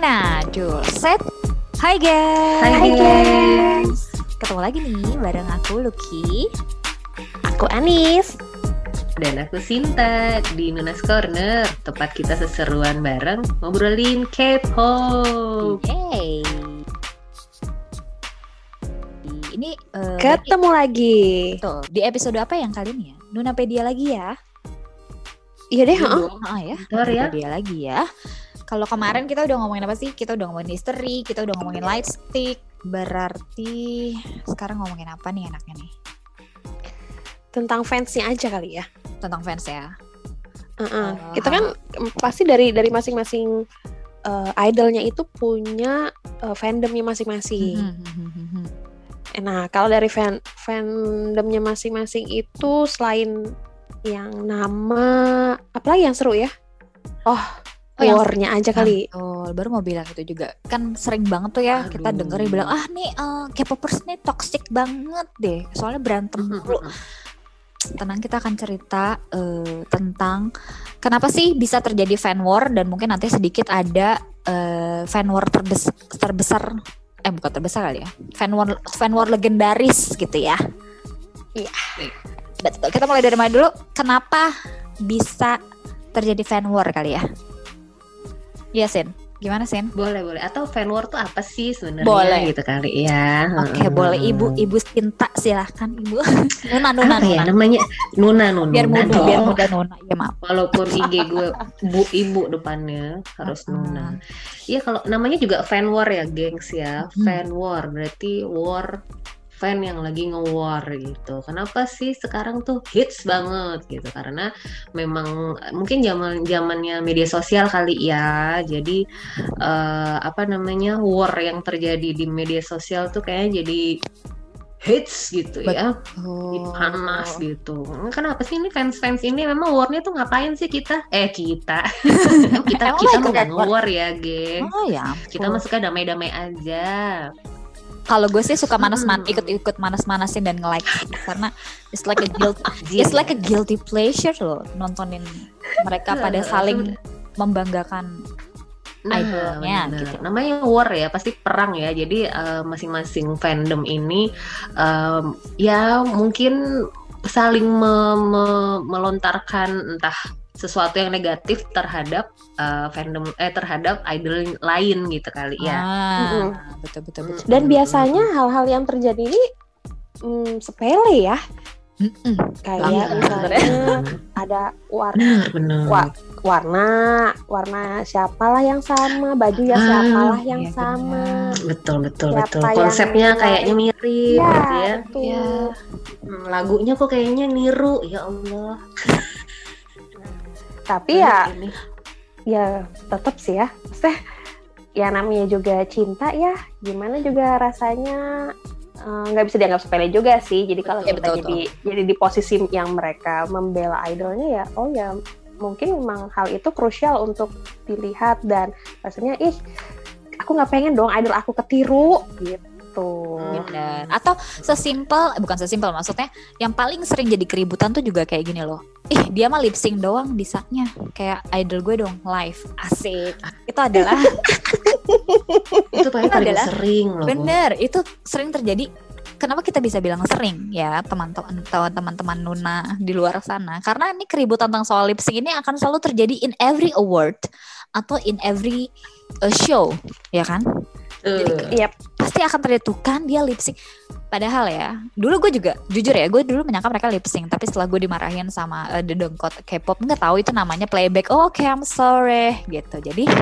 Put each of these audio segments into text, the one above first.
Manajul Set Hai guys. Hai guys. Ketemu lagi nih bareng aku Lucky. Aku Anis. Dan aku Sinta di Nunas Corner Tempat kita seseruan bareng ngobrolin K-pop. Yeay Ini uh, Ketemu lagi. Tuh, di episode apa yang kali ini ya? Nunapedia lagi ya? Iya deh, Iya heeh. ya, Bentar ya. Nunapedia lagi ya Kalau kemarin kita udah ngomongin apa sih? Kita udah ngomongin history, kita udah ngomongin light stick Berarti sekarang ngomongin apa nih enaknya nih? Tentang fansnya aja kali ya. Tentang fans ya Heeh. Oh. Kita kan pasti dari dari masing-masing eh, idolnya itu punya eh, fandomnya masing-masing. Mhm. Nah, kalau dari fan fandomnya masing-masing itu selain yang nama apalagi yang seru ya? Oh, Oh, war-nya aja kali. Betul, baru mau bilang itu juga. Kan sering banget tuh ya kita Aduh. dengerin bilang, ah nih eh, K-popers nih toxic banget deh. Soalnya berantem mulu. Tenang kita akan cerita eh, tentang kenapa sih bisa terjadi fan war dan mungkin nanti sedikit ada eh, fan war terbes- terbesar eh bukan terbesar kali ya. Fan war fan war legendaris gitu ya. Iya. Betul. Kita mulai dari mana dulu? Kenapa bisa terjadi fan war kali ya? Iya, Sin. Gimana, Sin? Boleh boleh Atau fan war tuh apa sih sebenarnya Boleh. gitu kali ya Oke, Heeh. boleh Ibu, Ibu Sinta silahkan Ibu. Nuna, Nuna, Apa ya Nuna. namanya Nuna Nuna Biar dong. biar mudah Nuna. Ya maaf. Walaupun IG gue bu ibu depannya harus Hmm. Nuna. Iya kalau namanya juga fan war ya, gengs ya. Hmm. Fan war berarti war fan yang lagi nge-war gitu. Kenapa sih sekarang tuh hits banget gitu? Karena memang mungkin zaman zamannya media sosial kali ya. Jadi eh, apa namanya war yang terjadi di media sosial tuh kayaknya jadi hits gitu ya. Oh. panas gitu. Kenapa sih ini fans-fans ini memang warnya tuh ngapain sih kita? Eh kita, kita Emang kita bukan war? ya, geng. Oh ya. Kita mah suka damai-damai aja. Kalau gue sih suka manas-man, Hmm. ikut-ikut manas-manasin dan nge-like karena it's like a guilt, it's like a guilty pleasure loh nontonin mereka pada saling membanggakan idolnya, bener. gitu. Namanya war ya, pasti perang ya. Jadi eh, masing-masing fandom ini em, ya mungkin saling me- me- melontarkan entah sesuatu yang negatif terhadap eh, fandom eh terhadap idol lain gitu kali ya. Ah, betul betul betul. Dan Mm, biasanya hal-hal yang terjadi ini mm, sepele ya. Mm-mm. Kayak Banget misalnya ada warna Bener bener. Wa- warna warna siapalah yang sama baju ya Ah, siapalah yang iya sama Betul betul Siapa betul. yang Konsepnya nilai? kayaknya mirip Iya, gitu ya. betul. Iya. Hmm, Lagunya kok kayaknya niru ya Allah. tapi ya Ini. ya tetap sih ya. Maksudnya ya namanya juga cinta ya gimana juga rasanya eh, nggak bisa dianggap sepele juga sih. Jadi kalau kita betul, jadi jadi di posisi yang mereka membela idolnya ya oh ya mungkin memang hal itu krusial untuk dilihat dan rasanya ih aku nggak pengen dong idol aku ketiru gitu Bener. Atau sesimpel, eh, bukan sesimpel maksudnya, yang paling sering jadi keributan tuh juga kayak gini loh. Ih, dia mah lip sync doang bisanya. Kayak idol gue dong, live. Asik. Itu adalah, itu paling paling adalah- sering loh. Bener, itu sering terjadi. Kenapa kita bisa bilang sering ya teman-teman teman-teman Nuna di luar sana? Karena ini keributan tentang soal lip sync ini akan selalu terjadi in every award atau in every uh, show, ya kan? Tuh. Yap. Pasti akan terjadi tuh kan dia lip sync. Padahal ya, dulu gue juga jujur ya, gue dulu menyangka mereka lip sync, tapi setelah gue dimarahin sama uh, The Dongkot K-pop, nggak tahu itu namanya playback. Oh, oke, I'm sorry gitu. Jadi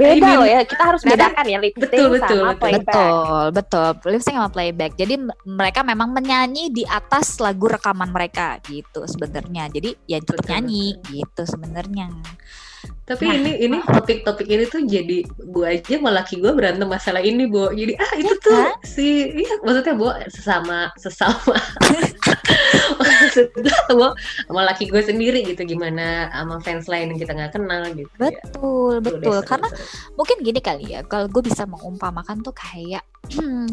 beda I mean, loh ya kita harus bedakan ya lip sync betul, betul, sama betul. playback betul, betul, lip sync sama playback. Jadi mereka memang menyanyi di atas lagu rekaman mereka gitu sebenarnya. Jadi ya tetap Betul, nyanyi gitu sebenarnya. Tapi Nah. ini ini topik-topik ini tuh jadi gue aja sama laki gue berantem masalah ini, Bu. Jadi ah itu tuh kan? si iya maksudnya Bu sesama sesama maksudnya Bu sama laki gue sendiri gitu gimana sama fans lain yang kita nggak kenal gitu ya. Betul, Tuh, betul. Karena mungkin gini kali ya kalau gue bisa mengumpamakan tuh kayak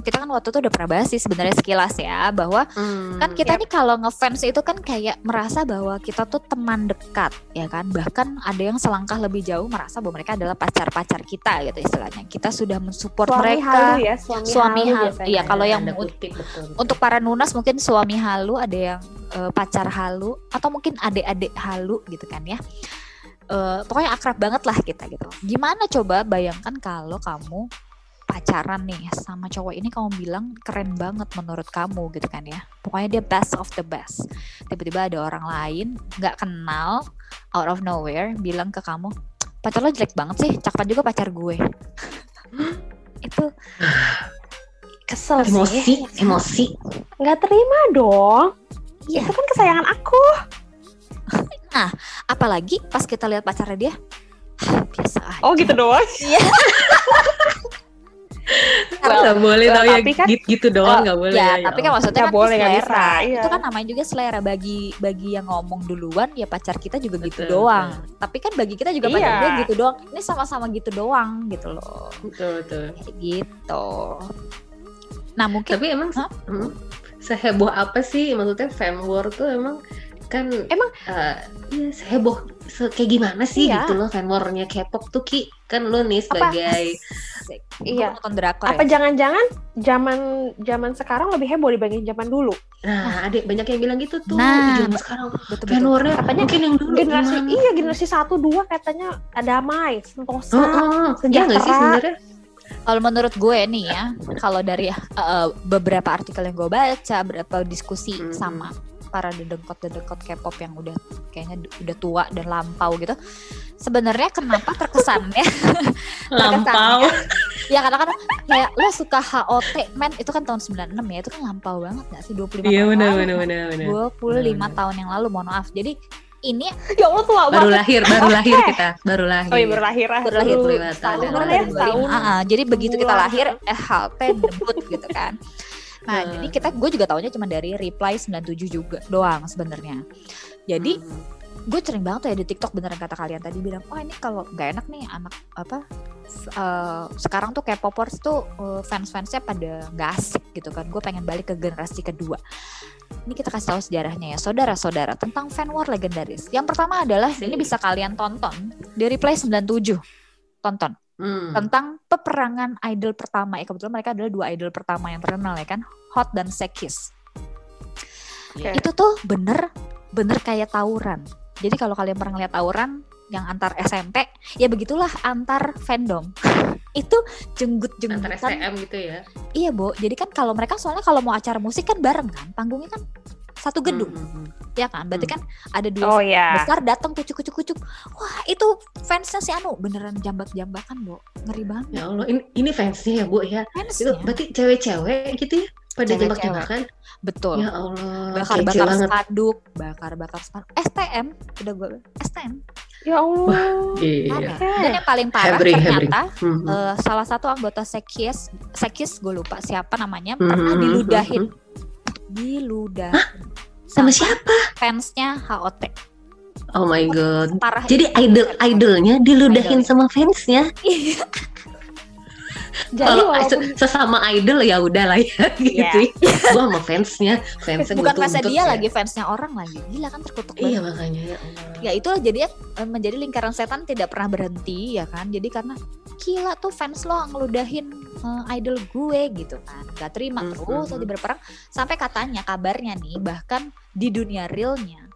kita kan waktu itu udah pernah bahas sih sebenarnya sekilas ya bahwa Hmm, kan kita nih kalau ngefans itu kan kayak merasa bahwa kita tuh teman dekat ya kan? Bahkan ada yang selangkah lebih jauh merasa bahwa mereka adalah pacar-pacar kita gitu istilahnya. Kita sudah mensupport suami mereka. halu ya suami, Suami halu halu, iya, kalau yang kutip, betul, betul. untuk para nunas mungkin suami halu ada yang eh, pacar halu atau mungkin adik-adik halu gitu kan ya. Eh, pokoknya akrab banget lah kita gitu. Gimana coba? Bayangkan kalau kamu pacaran nih sama cowok ini kamu bilang keren banget menurut kamu gitu kan ya. Pokoknya dia best of the best. Tiba-tiba ada orang lain nggak kenal out of nowhere bilang ke kamu pacar lo jelek banget sih cakapan juga pacar gue. Itu kesel sih. Emosi emosi. Nggak terima dong. Iya. itu kan kesayangan aku. Apalagi pas kita lihat pacarnya dia biasa aja. Oh gitu doang nggak boleh Well, tau ya tapi kan- gitu, gitu doang nggak boleh ya, ya, tapi ya kan maksudnya kan boleh, selera. bisa, iya. Itu kan namanya juga selera bagi bagi yang ngomong duluan ya pacar kita juga gitu Betul, doang. Tapi kan bagi kita juga pacar Iya. dia gitu doang. Ini sama-sama gitu doang gitu loh. betul betul Kayak gitu. Nah, mungkin tapi emang Hah? hmm, seheboh apa sih maksudnya fan war tuh emang kan Emang? eh, ya seheboh se kayak gimana sih Iya. gitu loh fan warnya K-pop tuh ki kan lu nih sebagai Asik. Iya. Nonton drakor apa ya. jangan-jangan zaman zaman sekarang lebih heboh dibanding zaman dulu nah adik banyak yang bilang gitu tuh Nah, zaman sekarang Betul, fan betul. warnya Katanya mungkin yang dulu generasi gimana? iya generasi satu dua katanya damai sentosa Heeh, iya nggak sih sejahtera. sebenarnya Kalau menurut gue nih ya, kalau dari uh, beberapa artikel yang gue baca, beberapa diskusi Mhm. sama para dedengkot-dedengkot K-pop yang udah kayaknya udah tua dan lampau gitu. Sebenarnya kenapa terkesannya? Lampau. Ya kadang-kadang kayak lo suka HOT men itu kan tahun 96 ya itu kan lampau banget gak sih? 25 iya tahun benar lalu. benar benar benar. 25 Benar. tahun yang lalu mohon maaf. Jadi ini ya Allah tua baru banget. lahir baru Oke. lahir kita baru lahir. Oh iya baru lahir ah. Baru lahir, Baru tahun. Baru ya setahun Ah, ah, jadi begitu kita Bulan. lahir eh HT debut gitu kan nah Hmm. jadi kita gue juga taunya cuma dari reply 97 juga doang sebenarnya. Jadi Hmm. gue sering banget tuh ya di TikTok beneran kata kalian tadi bilang oh ini kalau nggak enak nih anak apa eh, sekarang tuh kayak popers tuh eh, fans-fansnya pada nggak asik gitu kan. Gue pengen balik ke generasi kedua. Ini kita kasih tahu sejarahnya ya. Saudara-saudara tentang fan war legendaris. Yang pertama adalah ini bisa kalian tonton di replay 97 tonton Hmm. tentang peperangan idol pertama. Ya kebetulan mereka adalah dua idol pertama yang terkenal ya kan? Hot dan Sekis. Iya. itu tuh bener bener kayak tawuran. Jadi kalau kalian pernah lihat tawuran yang antar SMP ya begitulah antar fandom. Itu jenggut antar jenggutan STM gitu ya? Iya bu jadi kan kalau mereka soalnya kalau mau acara musik kan bareng kan? Panggungnya kan satu gedung Hmm, hmm, hmm. ya kan? Berarti Hmm. kan ada dua oh ya besar datang kucuk kucuk kucuk wah itu fansnya si Anu beneran jambak jambakan bu ngeri banget. Ya Allah ini, ini fansnya ya bu ya? Itu fansnya berarti cewek-cewek gitu ya? Pada Cewek-cewek. jambak-jambakan? Betul. Ya Allah bakar bakar spanduk bakar bakar spanduk STM udah gue STM ya Allah. Iya. Dan yang paling parah Hebring, hebring. ternyata hmm. eh, salah satu anggota Sekis Sekis gue lupa siapa namanya Hmm, pernah hmm, diludahin hmm. diludahin sama siapa? fansnya HOT oh my god. Parah jadi idol idolnya diludahin Idolnya. sama fansnya? Iya. jadi kalau walaupun se- sesama idol ya udah lah ya gitu Iya. gua sama fansnya. Fansnya bukan fansnya dia ya. lagi fansnya orang lagi. Gila kan terkutuk iya banget. makanya ya Allah. Ya itulah jadinya eh, menjadi lingkaran setan tidak pernah berhenti ya kan? Jadi karena gila tuh fans lo ngeludahin eh, idol gue gitu kan. Gak terima Hmm, terus hmm, aja berperang. Sampai katanya kabarnya nih bahkan di dunia realnya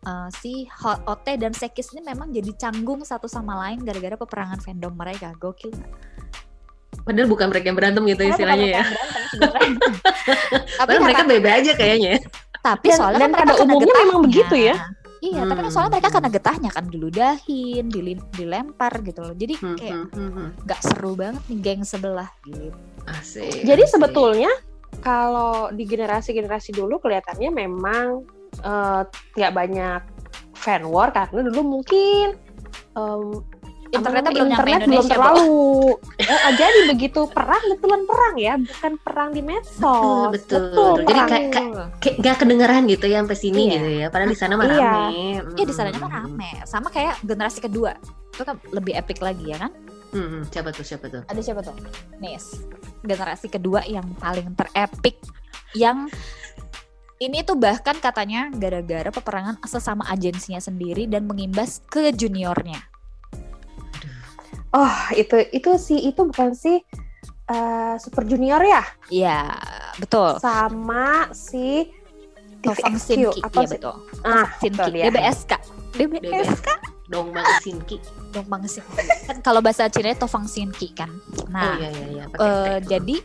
eh, si Ho- OT dan Sekis ini memang jadi canggung satu sama lain gara-gara peperangan fandom mereka. Gokil nggak? padahal bukan mereka yang berantem gitu Karena istilahnya ya. berantem tapi Padahal mereka bebe aja kayaknya. Tapi Dan- soalnya dan kan mereka pada umumnya memang begitu ya. Iya, tapi kan Hmm. soalnya mereka kena getahnya kan diludahin, dilim- dilempar gitu loh. Jadi Hmm, kayak hmm, hmm, hmm. nggak seru banget nih geng sebelah gitu. asik Jadi asik. sebetulnya kalau di generasi-generasi dulu kelihatannya memang eh, nggak banyak fan war karena dulu mungkin em, Internetnya belum internet belum terlalu. Eh, jadi begitu perang betulan perang ya, bukan perang di medsos. Betul, betul. Jadi perang. kayak- kayak gak kedengeran gitu ya sampai sini Iya. gitu ya padahal di sana mah Iya. rame Iya di sananya mah Hmm. rame. Sama kayak generasi kedua. Itu kan lebih epic lagi ya kan? Hmm, hmm. siapa tuh siapa tuh Ada siapa tuh? Nis. generasi kedua yang paling terepik yang ini tuh bahkan katanya gara-gara peperangan sesama agensinya sendiri dan mengimbas ke juniornya. Oh, itu itu sih itu bukan sih uh, Super Junior ya? Iya, betul. Sama si Tovang TVXQ Sinki, apa iya sih? betul. Ah, Sinki, betul ya. DBSK. DBSK. Dong banget Sinki. Dong Bang Sinki. Kan kalau bahasa Cina Tovang Sinki kan. oh Nah, iya iya iya. pakai eh, T. jadi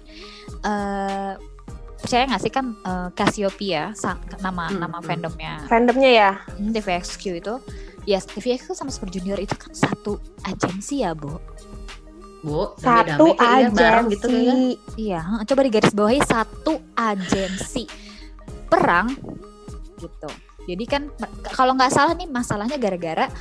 eh percaya nggak sih kan eh, Cassiopeia nama Hmm, nama hmm. fandomnya Fandomnya ya. hmm, TVXQ itu ya TVXQ sama Super Junior itu kan satu agensi ya Bu Bu, Satu iya, bareng gitu agensi. kayaknya. iya coba digarisbawahi satu agensi perang gitu jadi kan kalau nggak salah nih masalahnya gara-gara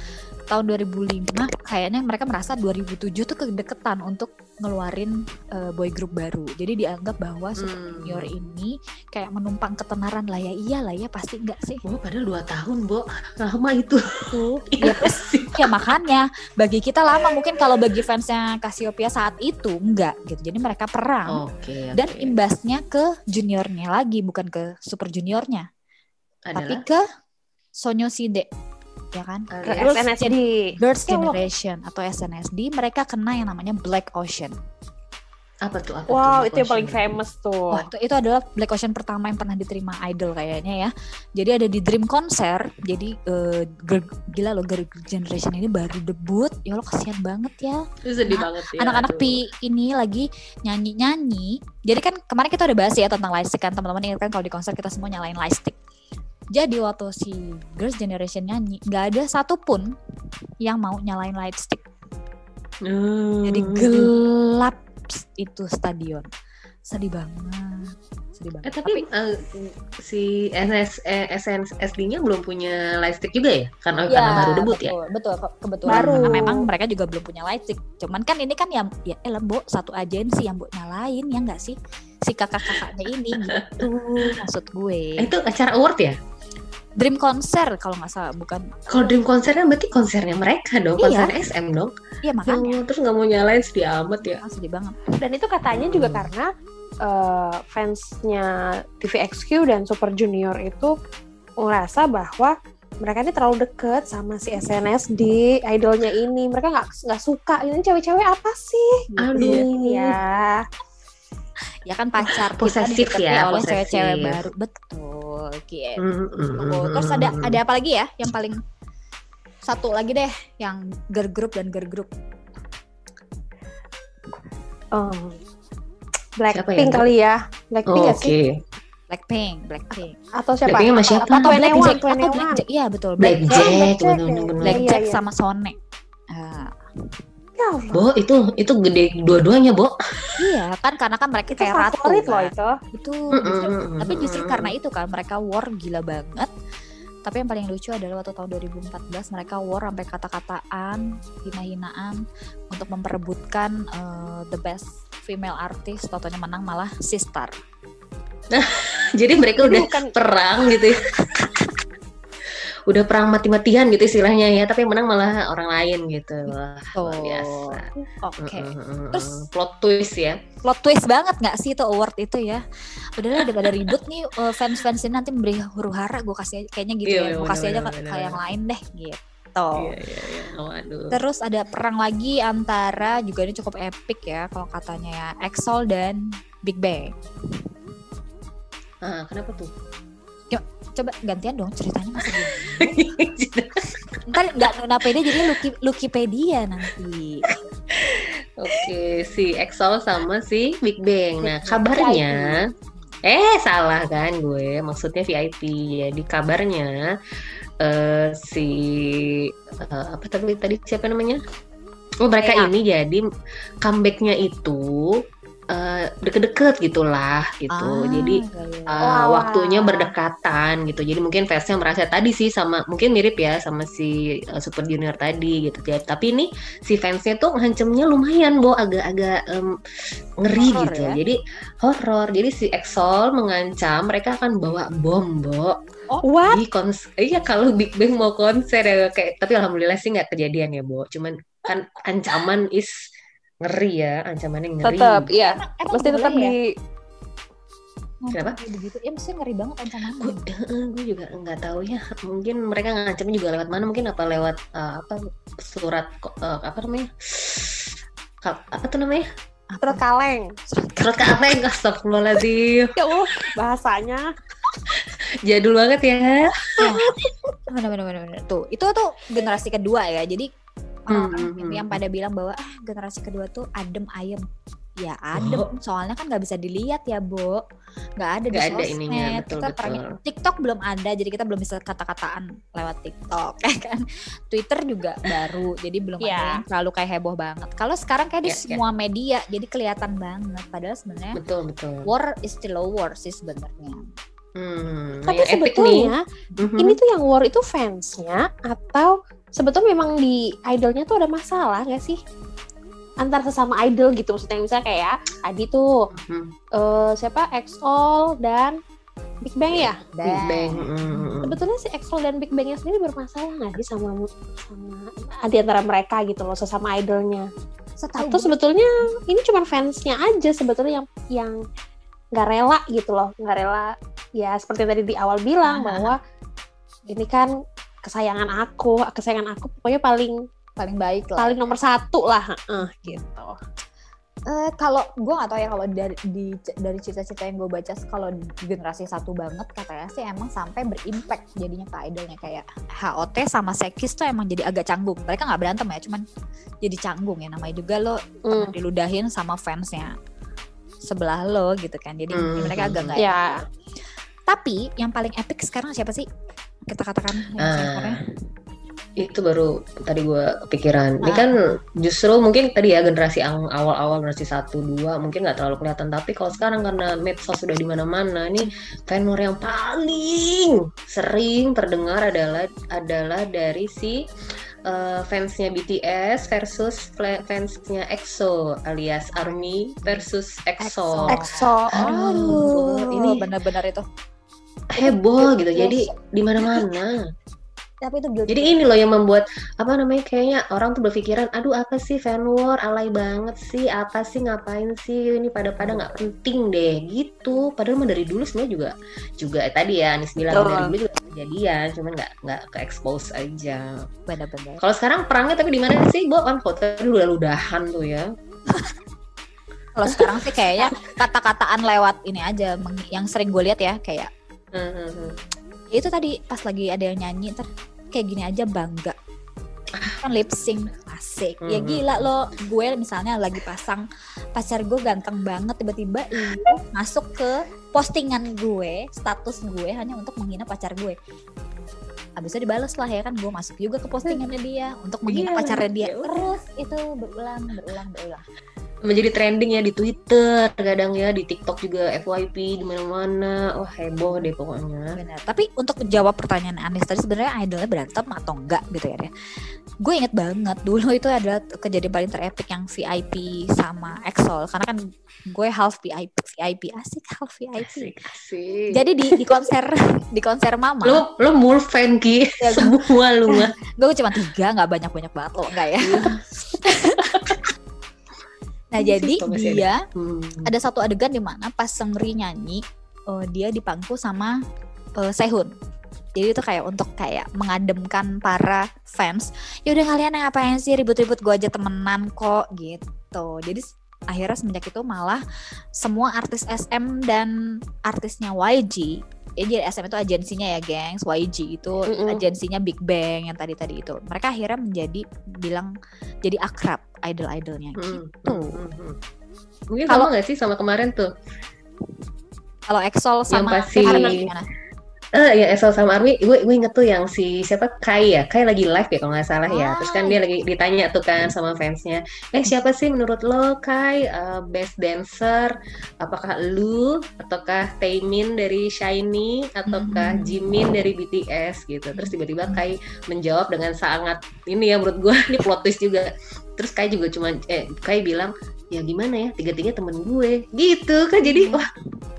tahun 2005 kayaknya mereka merasa 2007 tuh kedeketan untuk ngeluarin eh, boy group baru jadi dianggap bahwa Super Hmm. Junior ini kayak menumpang ketenaran lah ya iyalah ya pasti enggak sih Bu, padahal 2 tahun, Bu. Lama itu. tuh Iya ya ya makanya bagi kita lama mungkin kalau bagi fansnya Cassiopeia saat itu enggak gitu jadi mereka perang Oke, oke. dan imbasnya ke juniornya lagi bukan ke super juniornya tapi adalah ke Sonyoside ya kan alias Ke Girls SNSD. Gen- Girls Ya Allah. Generation atau SNSD mereka kena yang namanya Black Ocean apa tuh? Apa Wow, tuh, itu yang paling famous tuh. Wah, itu, itu adalah Black Ocean pertama yang pernah diterima idol kayaknya ya. Jadi ada di Dream Concert. Jadi girl- gila loh Girl Generation ini baru debut. Ya lo kasihan banget ya. Itu sedih Nah, banget ya. Anak-anak pi ini lagi nyanyi-nyanyi. Jadi kan kemarin kita udah bahas ya tentang lightstick kan teman-teman ingat kan kalau di konser kita semua nyalain lightstick. Jadi waktu si Girls Generation nyanyi, nggak ada satupun yang mau nyalain lightstick. Hmm. Jadi gelap itu stadion. Sedih banget. Sedih banget. Eh tapi, eh, si NS, eh, SNSD-nya belum punya lightstick juga ya? Karena, karena baru debut ya? betul, Betul, ke- kebetulan Baru. karena memang mereka juga belum punya lightstick. Cuman kan ini kan ya ya elah, Bo, satu agensi yang buat nyalain ya enggak sih? Si kakak-kakaknya ini gitu maksud gue. Eh, itu acara award ya? Dream Concert kalau nggak salah bukan. Kalau Dream Concert kan berarti konsernya mereka dong, Iya. konser SM dong. Iya makanya Oh, terus nggak mau nyalain sedih amat ya. Ah, sedih banget. Dan itu katanya juga Hmm. karena eh, fansnya TVXQ dan Super Junior itu merasa bahwa mereka ini terlalu deket sama si SNSD idolnya ini. Mereka nggak nggak suka ini cewek-cewek apa sih? Gitu. Aduh. Ya. Ya kan pacar kita Posesif dideketi ya, oleh posesif. cewek-cewek baru. Betul. Gitu. Mm, mm, mm, Terus ada ada apa lagi ya yang paling satu lagi deh yang girl group dan girl group. Oh. Siapa Blackpink ya? kali ya. Blackpink Oh, Oke. sih? Blackpink, Blackpink. Atau siapa? Blackpink sama siapa? Atau Blackjack, atau. Blackjack. Iya betul. Blackjack, Blackjack, ya. Iya, iya. sama Sone. Ya Allah. Bo, itu itu gede dua-duanya, Bo. iya kan karena kan mereka Itu kayak ratu favorit loh kan. itu. Itu Mm, justru- mm, mm, tapi justru mm, karena itu kan mereka war gila banget. Tapi yang paling lucu adalah waktu tahun 2014 mereka war sampai kata-kataan, hina-hinaan untuk memperebutkan eh, the best female artist. Totonya menang malah Sistar. Jadi mereka Jadi udah bukan perang gitu ya. udah perang mati-matian gitu istilahnya ya, tapi yang menang malah orang lain gitu. Wah, luar biasa. Oke. Mm, Terus plot twist ya. plot twist banget nggak sih itu award itu ya udahlah daripada ribut nih eh, fans-fans ini nanti memberi huru hara gue kasih kayaknya gitu Iya, ya gue kasih aja ke yang lain deh gitu Iya, iya, iya. Waduh. terus ada perang lagi antara juga ini cukup epic ya kalau katanya ya EXO dan Big Bang Ah, kenapa tuh? Coba gantian dong ceritanya masa gini ntar nggak nuna pede jadi Lucky Lukipedia nanti Oke, si EXO sama si Big Bang. Nah, kabarnya eh salah kan gue, maksudnya VIP. Jadi kabarnya eh si eh, apa tadi tadi siapa namanya? Oh, mereka ini jadi comebacknya itu eh, deket-deket gitulah gitu. Ah, Jadi iya. Uh, Wah. waktunya berdekatan gitu. Jadi mungkin fansnya merasa tadi sih sama mungkin mirip ya sama si uh, Super Junior tadi gitu. Jadi, tapi ini si fansnya tuh ngancemnya lumayan, Bo, agak-agak em, ngeri Horor gitu. ya? Jadi horor. Jadi si EXO mengancam mereka akan bawa bom, Bo. What? Di kons iya kalau Big Bang mau konser ya kayak tapi alhamdulillah sih nggak kejadian ya, Bo. Cuman kan ancaman is ngeri ya ancamannya ngeri. Tetap iya. Emang mesti tetap ya? di Ngancam Kenapa? begitu ya mesti ngeri banget ancamannya. Gue gue juga nggak tahu ya mungkin mereka ngancamnya juga lewat mana? Mungkin apa lewat uh, apa surat uh, apa namanya? Ka- apa tuh namanya? Surat kaleng. Surat kaleng astagfirullahaladzim. Ya Allah bahasanya. Jadul banget ya. Bener bener bener bener. tuh itu tuh generasi kedua ya. Jadi Hmm, orang hmm, yang, hmm. yang pada bilang bahwa ah generasi kedua tuh adem ayem ya adem Oh. soalnya kan nggak bisa dilihat ya Bo nggak ada di Nggak ada sosmed ininya, betul, kita betul. TikTok belum ada jadi kita belum bisa kata-kataan lewat TikTok ya kan Twitter juga baru jadi belum ada Iya. yang terlalu kayak heboh banget kalau sekarang kayak di Iya, iya. semua media jadi kelihatan banget padahal sebenarnya betul betul war is still a war sih sebenarnya hmm, tapi yang epic nih. sebetulnya Mhm. ini tuh yang war itu fansnya atau sebetulnya memang di idolnya tuh ada masalah nggak sih antar sesama idol gitu maksudnya misalnya kayak Adi tuh Mhm. eh, siapa EXO dan Big Bang ya Big Bang mhm. sebetulnya si EXO dan Big Bangnya sendiri bermasalah nggak sih sama sama di antara mereka gitu loh sesama idolnya Setahu atau gue- sebetulnya ini cuma fansnya aja sebetulnya yang yang nggak rela gitu loh nggak rela ya seperti tadi di awal bilang Ah. bahwa ini kan kesayangan aku kesayangan aku pokoknya paling paling baik lah. paling nomor satu lah heeh, gitu. Eh, kalau gue gak tau ya kalau dari di, dari cerita-cerita yang gue baca kalau generasi satu banget katanya sih emang sampai berimpact jadinya ke idolnya kayak HOT sama Sekis tuh emang jadi agak canggung. Mereka nggak berantem ya cuman jadi canggung ya. Namanya juga lo Hmm, diludahin sama fansnya sebelah lo gitu kan. Jadi Hmm. mereka agak nggak ya tapi yang paling epic sekarang siapa sih kita katakan yang seniornya? itu baru tadi gue kepikiran. Ini Ah. kan justru mungkin tadi ya generasi awal-awal generasi satu dua mungkin nggak terlalu kelihatan. Tapi kalau sekarang karena medsos sudah di mana-mana, ini war yang paling sering terdengar adalah adalah dari si uh, fansnya BTS versus fansnya EXO alias ARMY versus EXO. EXO Aduh, ini- bener-bener itu. Heboh gitu. Jadi di mana-mana. Tapi itu guilty. Jadi ini loh yang membuat apa namanya kayaknya orang tuh berpikiran, aduh apa sih fan war, alay banget sih, apa sih ngapain sih ini pada pada nggak penting deh gitu. Padahal mah dari dulu sebenarnya juga juga eh, tadi ya Anis bilang Betul. dari dulu juga kejadian, cuman nggak nggak ke expose aja. bener-bener. Kalau sekarang perangnya tapi di mana sih, Bo? Kan foto udah ludahan tuh ya. Kalau sekarang sih kayaknya kata-kataan lewat ini aja yang sering gue lihat ya kayak Hmm, ya itu tadi pas lagi ada yang nyanyi ntar kayak gini aja bangga. Kan lip sync asik. Ya Mhm. gila lo gue misalnya lagi pasang pacar gue ganteng banget tiba-tiba lu masuk ke postingan gue status gue hanya untuk menghina pacar gue. Abis itu dibales lah ya kan gue masuk juga ke postingannya dia untuk menghina Iya, pacarnya dia ya terus. Itu berulang berulang berulang menjadi trending ya di Twitter, kadang ya di TikTok juga FYP di mana-mana. Wah heboh deh pokoknya. Benar. Tapi untuk jawab pertanyaan Anis tadi sebenarnya idolnya berantem atau enggak gitu ya. Gue inget banget dulu itu adalah kejadian paling terepik yang VIP sama EXO karena kan gue half VIP VIP asik half VIP. Asik, asik. Jadi di di konser di konser Mama lo lo mul fan ki Ya, gue- semua lu mah gue cuma tiga nggak banyak banyak banget loh enggak ya. nah Iya jadi sih, dia Hmm. ada satu adegan di mana pas Seungri nyanyi eh, dia dipangku sama eh, Sehun. Jadi itu kayak untuk kayak mengademkan para fans. Ya udah kalian ngapain sih? Ribut-ribut gue aja temenan kok gitu. Jadi akhirnya semenjak itu malah semua artis SM dan artisnya YG ya jadi SM itu agensinya ya gengs YG itu Mm-mm. agensinya Big Bang yang tadi-tadi itu mereka akhirnya menjadi bilang jadi akrab idol-idolnya Hmm, gitu hmm, hmm. mungkin Kalau- sama nggak sih sama kemarin tuh kalau Exol Yang sama pasti- Karena gimana? Eh ya Esel sama Army, gue gue inget tuh yang si siapa Kai ya, Kai lagi live ya kalau nggak salah ya. Terus kan dia lagi ditanya tuh kan sama fansnya, eh siapa sih menurut lo Kai eh, best dancer? Apakah lu ataukah Taemin dari Shiny ataukah Mhm. Jimin dari BTS gitu? Terus tiba-tiba Kai menjawab dengan sangat ini ya menurut gue ini plot twist juga. Terus Kai juga cuma eh Kai bilang ya gimana ya? Tiga-tiga temen gue. Gitu kan jadi Hmm. wah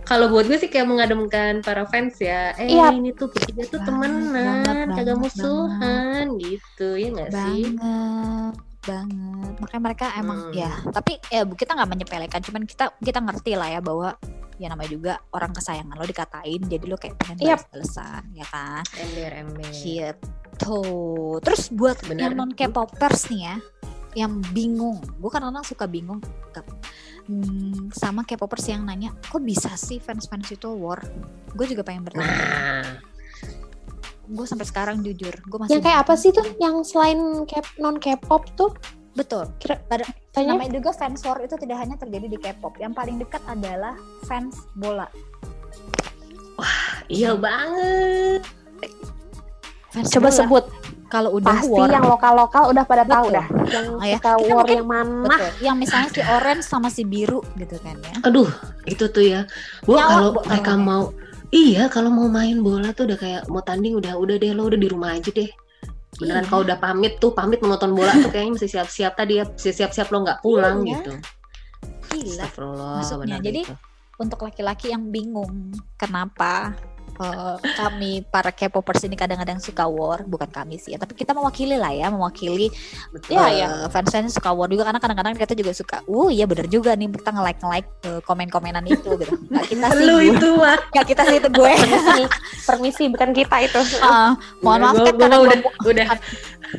kalau buat gue sih kayak mengademkan para fans ya. Eh Iya. ini tuh kita tuh Banget, temenan banget, kagak banget, musuhan gitu. Ya nggak sih? Banget banget. Makanya mereka emang Hmm. ya tapi ya kita nggak menyepelekan. Cuman kita kita ngerti lah ya bahwa ya namanya juga orang kesayangan lo dikatain. Jadi lo kayak pengen Yap. balas-balasan ya kan? Ember ember. Gitu. Terus buat Benar. yang non K-popers nih ya yang bingung gue kan kadang suka bingung. Hmm, sama K-popers yang nanya kok bisa sih fans-fans itu war gue juga pengen bertanya nah gue sampai sekarang jujur gue masih Yang kayak apa sih tuh? Yang selain K- non K-pop tuh? betul Kira- pada Tanya? namanya juga fans war itu tidak hanya terjadi di K-pop yang paling dekat adalah fans bola iya banget fans Coba bola. sebut. Kalau udah Pasti war. yang lokal-lokal udah pada tahu dah. Yang Oh ya, suka war mungkin- yang mana? betul. Yang misalnya si orange sama si biru gitu kan ya. Aduh itu tuh ya. Nyawa, kalau Bu, mereka mau iya kalau mau main bola tuh udah kayak mau tanding udah udah deh lo udah di rumah aja deh. Beneran Iya. kalau udah pamit tuh pamit menonton bola tuh kayaknya mesti siap-siap tadi ya. Mesti siap-siap lo nggak pulang Iya. gitu. Gila. Astagfirullah Maksudnya, jadi itu. untuk laki-laki yang bingung kenapa eh, kami para K-popers ini kadang-kadang suka war. Bukan kami sih ya tapi kita mewakili lah ya mewakili Betul. ya ya fans-fans suka war juga. Karena kadang-kadang kita juga suka uh iya bener juga nih kita nge-like nge-like eh, komen-komenan itu gitu. Nggak kita sih. Lu itu mah nggak kita sih itu gue. Permisi, permisi bukan kita itu. Ah, mohon maaf kan karena gue udah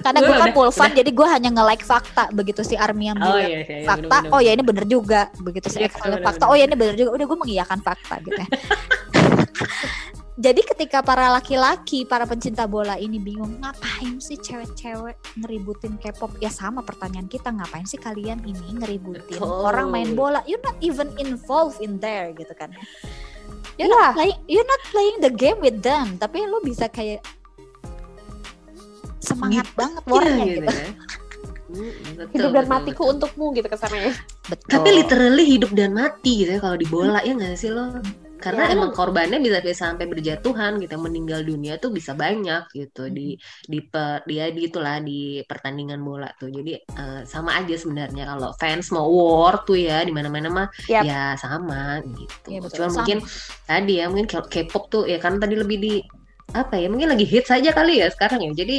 karena gue kan pulfan jadi gue hanya nge-like fakta begitu si Army yang oh bilang iya iya iya, fakta. bener-bener. oh ya ini bener juga begitu Iya, saya Excel bener-bener. fakta. Oh ya ini bener juga udah gue mengiyakan fakta gitu ya jadi ketika para laki-laki para pencinta bola ini bingung ngapain sih cewek-cewek ngeributin K-pop ya sama pertanyaan kita ngapain sih kalian ini ngeributin Betul. orang main bola you're not even involved in there gitu kan you're Iya. not playing you're not playing the game with them tapi lo bisa kayak semangat banget Iya, warnya gitu gitu, ya. Betul, Hidup dan betul, matiku betul. untukmu gitu kesannya. betul Tapi literally hidup dan mati gitu ya kalau di bola ya nggak sih lo? Karena Ya. emang korbannya bisa bisa sampai berjatuhan gitu, meninggal dunia tuh bisa banyak gitu di di per, dia di itulah di pertandingan bola tuh. Jadi eh, sama aja sebenarnya kalau fans mau war tuh ya di mana-mana mah Yap. ya sama gitu. Betul. Cuman Sama. mungkin tadi ya mungkin K-pop tuh ya kan tadi lebih di apa ya mungkin lagi hits aja kali ya sekarang ya. Jadi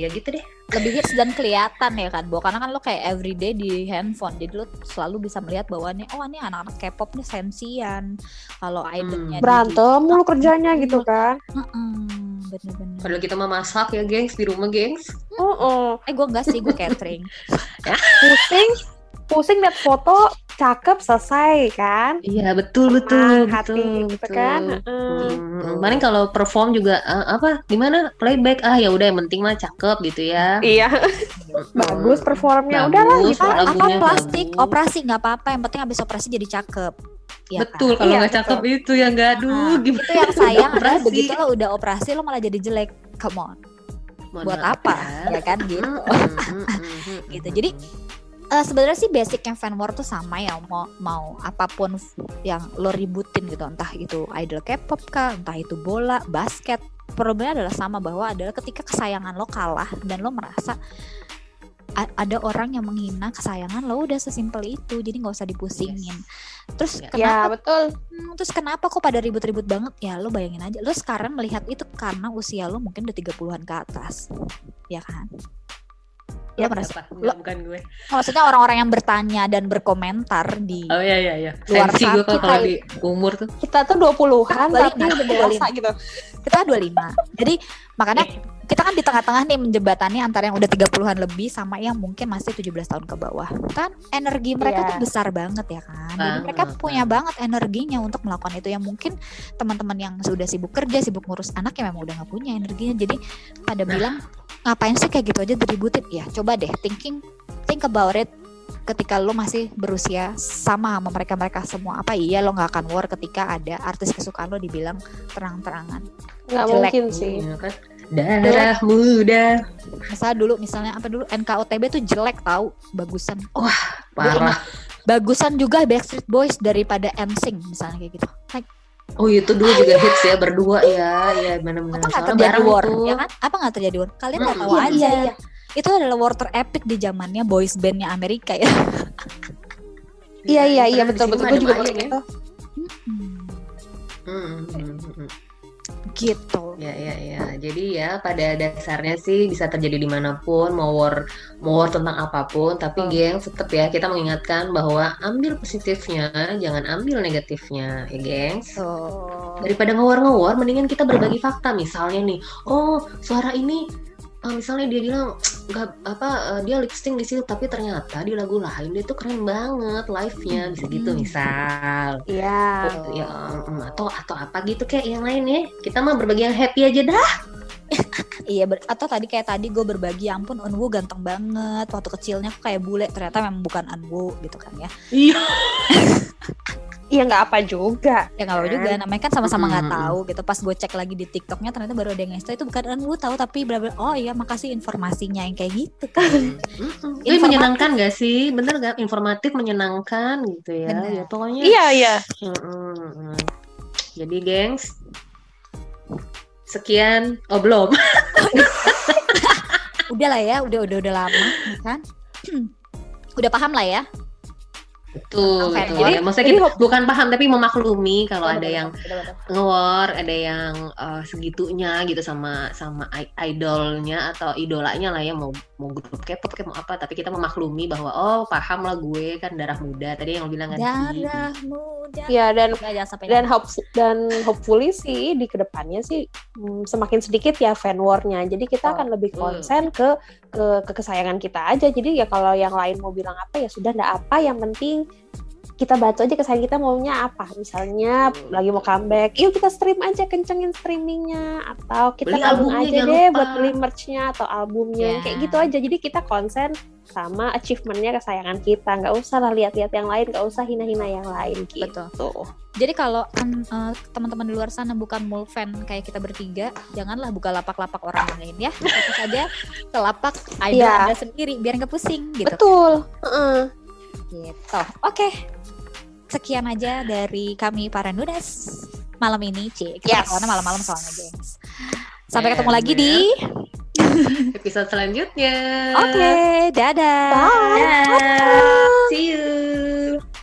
ya gitu deh. Lebih hits dan kelihatan ya kan? Bo karena kan lo kayak everyday di handphone jadi lo selalu bisa melihat bahwa nih oh ini anak-anak K-pop nih sensian. Kalau idolnya di- Berantem mulu kerjanya gitu kan. Mm-mm, bener-bener. Padahal kita mah masak ya gengs di rumah gengs. Oh, oh. eh gue enggak sih gue catering. Pusing, pusing lihat foto cakep selesai kan. Iya betul betul Nah, hati betul, gitu betul. kan. Hmm, Gitu. Kemarin kalau perform juga eh, apa gimana playback ah ya udah yang penting mah cakep gitu ya. Iya, bagus performnya. Udahlah Bagus, gitu. lagunya apa plastik bagus. operasi nggak apa-apa yang penting habis operasi jadi cakep Ya betul kan? kalau Iya, nggak cakep itu ya nggak aduh Nah, gimana itu yang sayang adalah Operasi. begitu lo udah operasi lo malah jadi jelek come on Mohon buat apa ya. ya kan gitu Gitu. Jadi, Eh, sebenarnya sih basicnya fan war tuh sama ya mau mau apa pun yang lo ributin gitu. Entah itu idol K-pop kah entah itu bola basket. Problemnya adalah sama bahwa adalah ketika kesayangan lo kalah dan lo merasa ada orang yang menghina kesayangan lo udah sesimpel itu. Jadi nggak usah dipusingin. Terus Ya. Ya, kenapa betul. hmm, terus kenapa kok pada ribut-ribut banget? Ya lo bayangin aja. Lo sekarang melihat itu karena usia lo mungkin udah 30-an ke atas. Ya kan? Ya, lo merasa Apa? Nggak, bukan gue. maksudnya orang-orang yang bertanya dan berkomentar di Oh iya iya iya. Luar Sensi gue kalau kalau kita- di umur tuh. Kita tuh 20-an Balik, tapi udah dewasa gitu. kita 25 jadi makanya kita kan di tengah-tengah nih menjebatani antara yang udah 30-an lebih sama yang mungkin masih 17 tahun ke bawah kan energi mereka Iya. tuh besar banget ya kan jadi Banget, mereka punya banget energinya untuk melakukan itu yang mungkin teman-teman yang sudah sibuk kerja sibuk ngurus anak ya memang udah nggak punya energinya jadi pada Nah. bilang ngapain sih kayak gitu aja diributin ya coba deh thinking think about it ketika lo masih berusia sama sama mereka mereka semua apa iya lo nggak akan war ketika ada artis kesukaan lo dibilang terang-terangan Nggak Jelek. mungkin sih. Kan? Darah muda. Misalnya dulu misalnya apa dulu NKOTB tuh jelek tahu bagusan Parah. bagusan juga Backstreet Boys daripada NSYNC misalnya kayak gitu like, Oh itu dulu juga hits ya berdua ya, ya benar-benar. apa nggak terjadi war ya kan apa nggak terjadi war kalian nggak Mm, tahu iya, aja iya, iya. itu adalah war terepic di zamannya boys bandnya Amerika ya Iya, iya, iya di betul betul. Gue juga ya. itu. Hmm, Hmm, hmm, hmm, hmm. gitu ya pada dasarnya sih bisa terjadi di mana pun, mau war, mau war tentang apa pun. Tapi Oh. geng, tetap ya kita mengingatkan bahwa ambil positifnya, jangan ambil negatifnya, ya gengs. tuh Daripada ngewar-ngewar, mendingan kita berbagi fakta. Misalnya nih, oh suara ini, eh, misalnya dia bilang nggak apa, eh, dia lip sync di situ, tapi ternyata di lagu lain dia tuh keren banget live-nya, bisa gitu Hmm. misal. Iya. Oh, ya, mm, atau atau apa gitu kayak yang lain ya. Kita mah berbagi yang happy aja dah. Iya ber- atau tadi kayak tadi gue berbagi ya ampun Unwu ganteng banget waktu kecilnya aku kayak bule ternyata memang bukan Unwu gitu kan ya Iya. Iya nggak apa juga. ya nggak apa juga namanya kan sama-sama nggak Mm-mm. tahu gitu pas gue cek lagi di TikToknya ternyata baru ada yang nge itu bukan Unwu tahu tapi bla bla oh iya makasih informasinya yang kayak gitu kan. Tapi Informatif. menyenangkan gak sih? Bener gak? Informatif menyenangkan gitu ya. Bener. Ya pokoknya. Iya iya. Mm-mm, mm-mm. Jadi gengs, sekian. Oh belum. udah lah ya udah udah udah lama kan udah paham lah ya Betul, betul. jadi- ya. Maksudnya jadi kita bukan paham tapi memaklumi kalau ada yang ngewar, ada yang uh, segitunya gitu sama sama idolnya atau idolanya lah ya. Mau mau grup K-pop kayak mau apa. Tapi kita memaklumi bahwa oh paham lah gue kan darah muda. Tadi yang lo bilang kan darah muda. Iya dan sampai dan hope dan hopefully sih di ke depannya sih hmm, semakin sedikit ya fan war-nya. Jadi kita Oh, akan lebih konsen ke, ke ke kesayangan kita aja. Jadi ya kalau yang lain mau bilang apa ya sudah ndak apa. Yang penting kita baca aja kesayangan kita maunya apa. Misalnya Betul. lagi mau comeback, yuk kita stream aja kencengin streamingnya atau kita Beli albumnya, aja deh lupa. buat beli merch-nya atau albumnya Ya. kayak gitu aja. Jadi kita konsen sama achievement-nya kesayangan kita. Nggak usah lah lihat-lihat yang lain, nggak usah hina-hina yang lain gitu. Betul. Jadi kalau eh, teman-teman di luar sana bukan mul fan kayak kita bertiga, janganlah buka lapak-lapak orang lain ya. Fokus aja ke lapak idol Iya. Anda sendiri biar nggak pusing gitu. Betul. Heeh. Gitu. Oke. Okay. Sekian aja dari kami para nudes malam ini, cik Kita yes. malam-malam soalnya, gengs. Sampai ketemu lagi di episode selanjutnya. Oke, okay, dadah. Bye. Dadah. Bye. See you.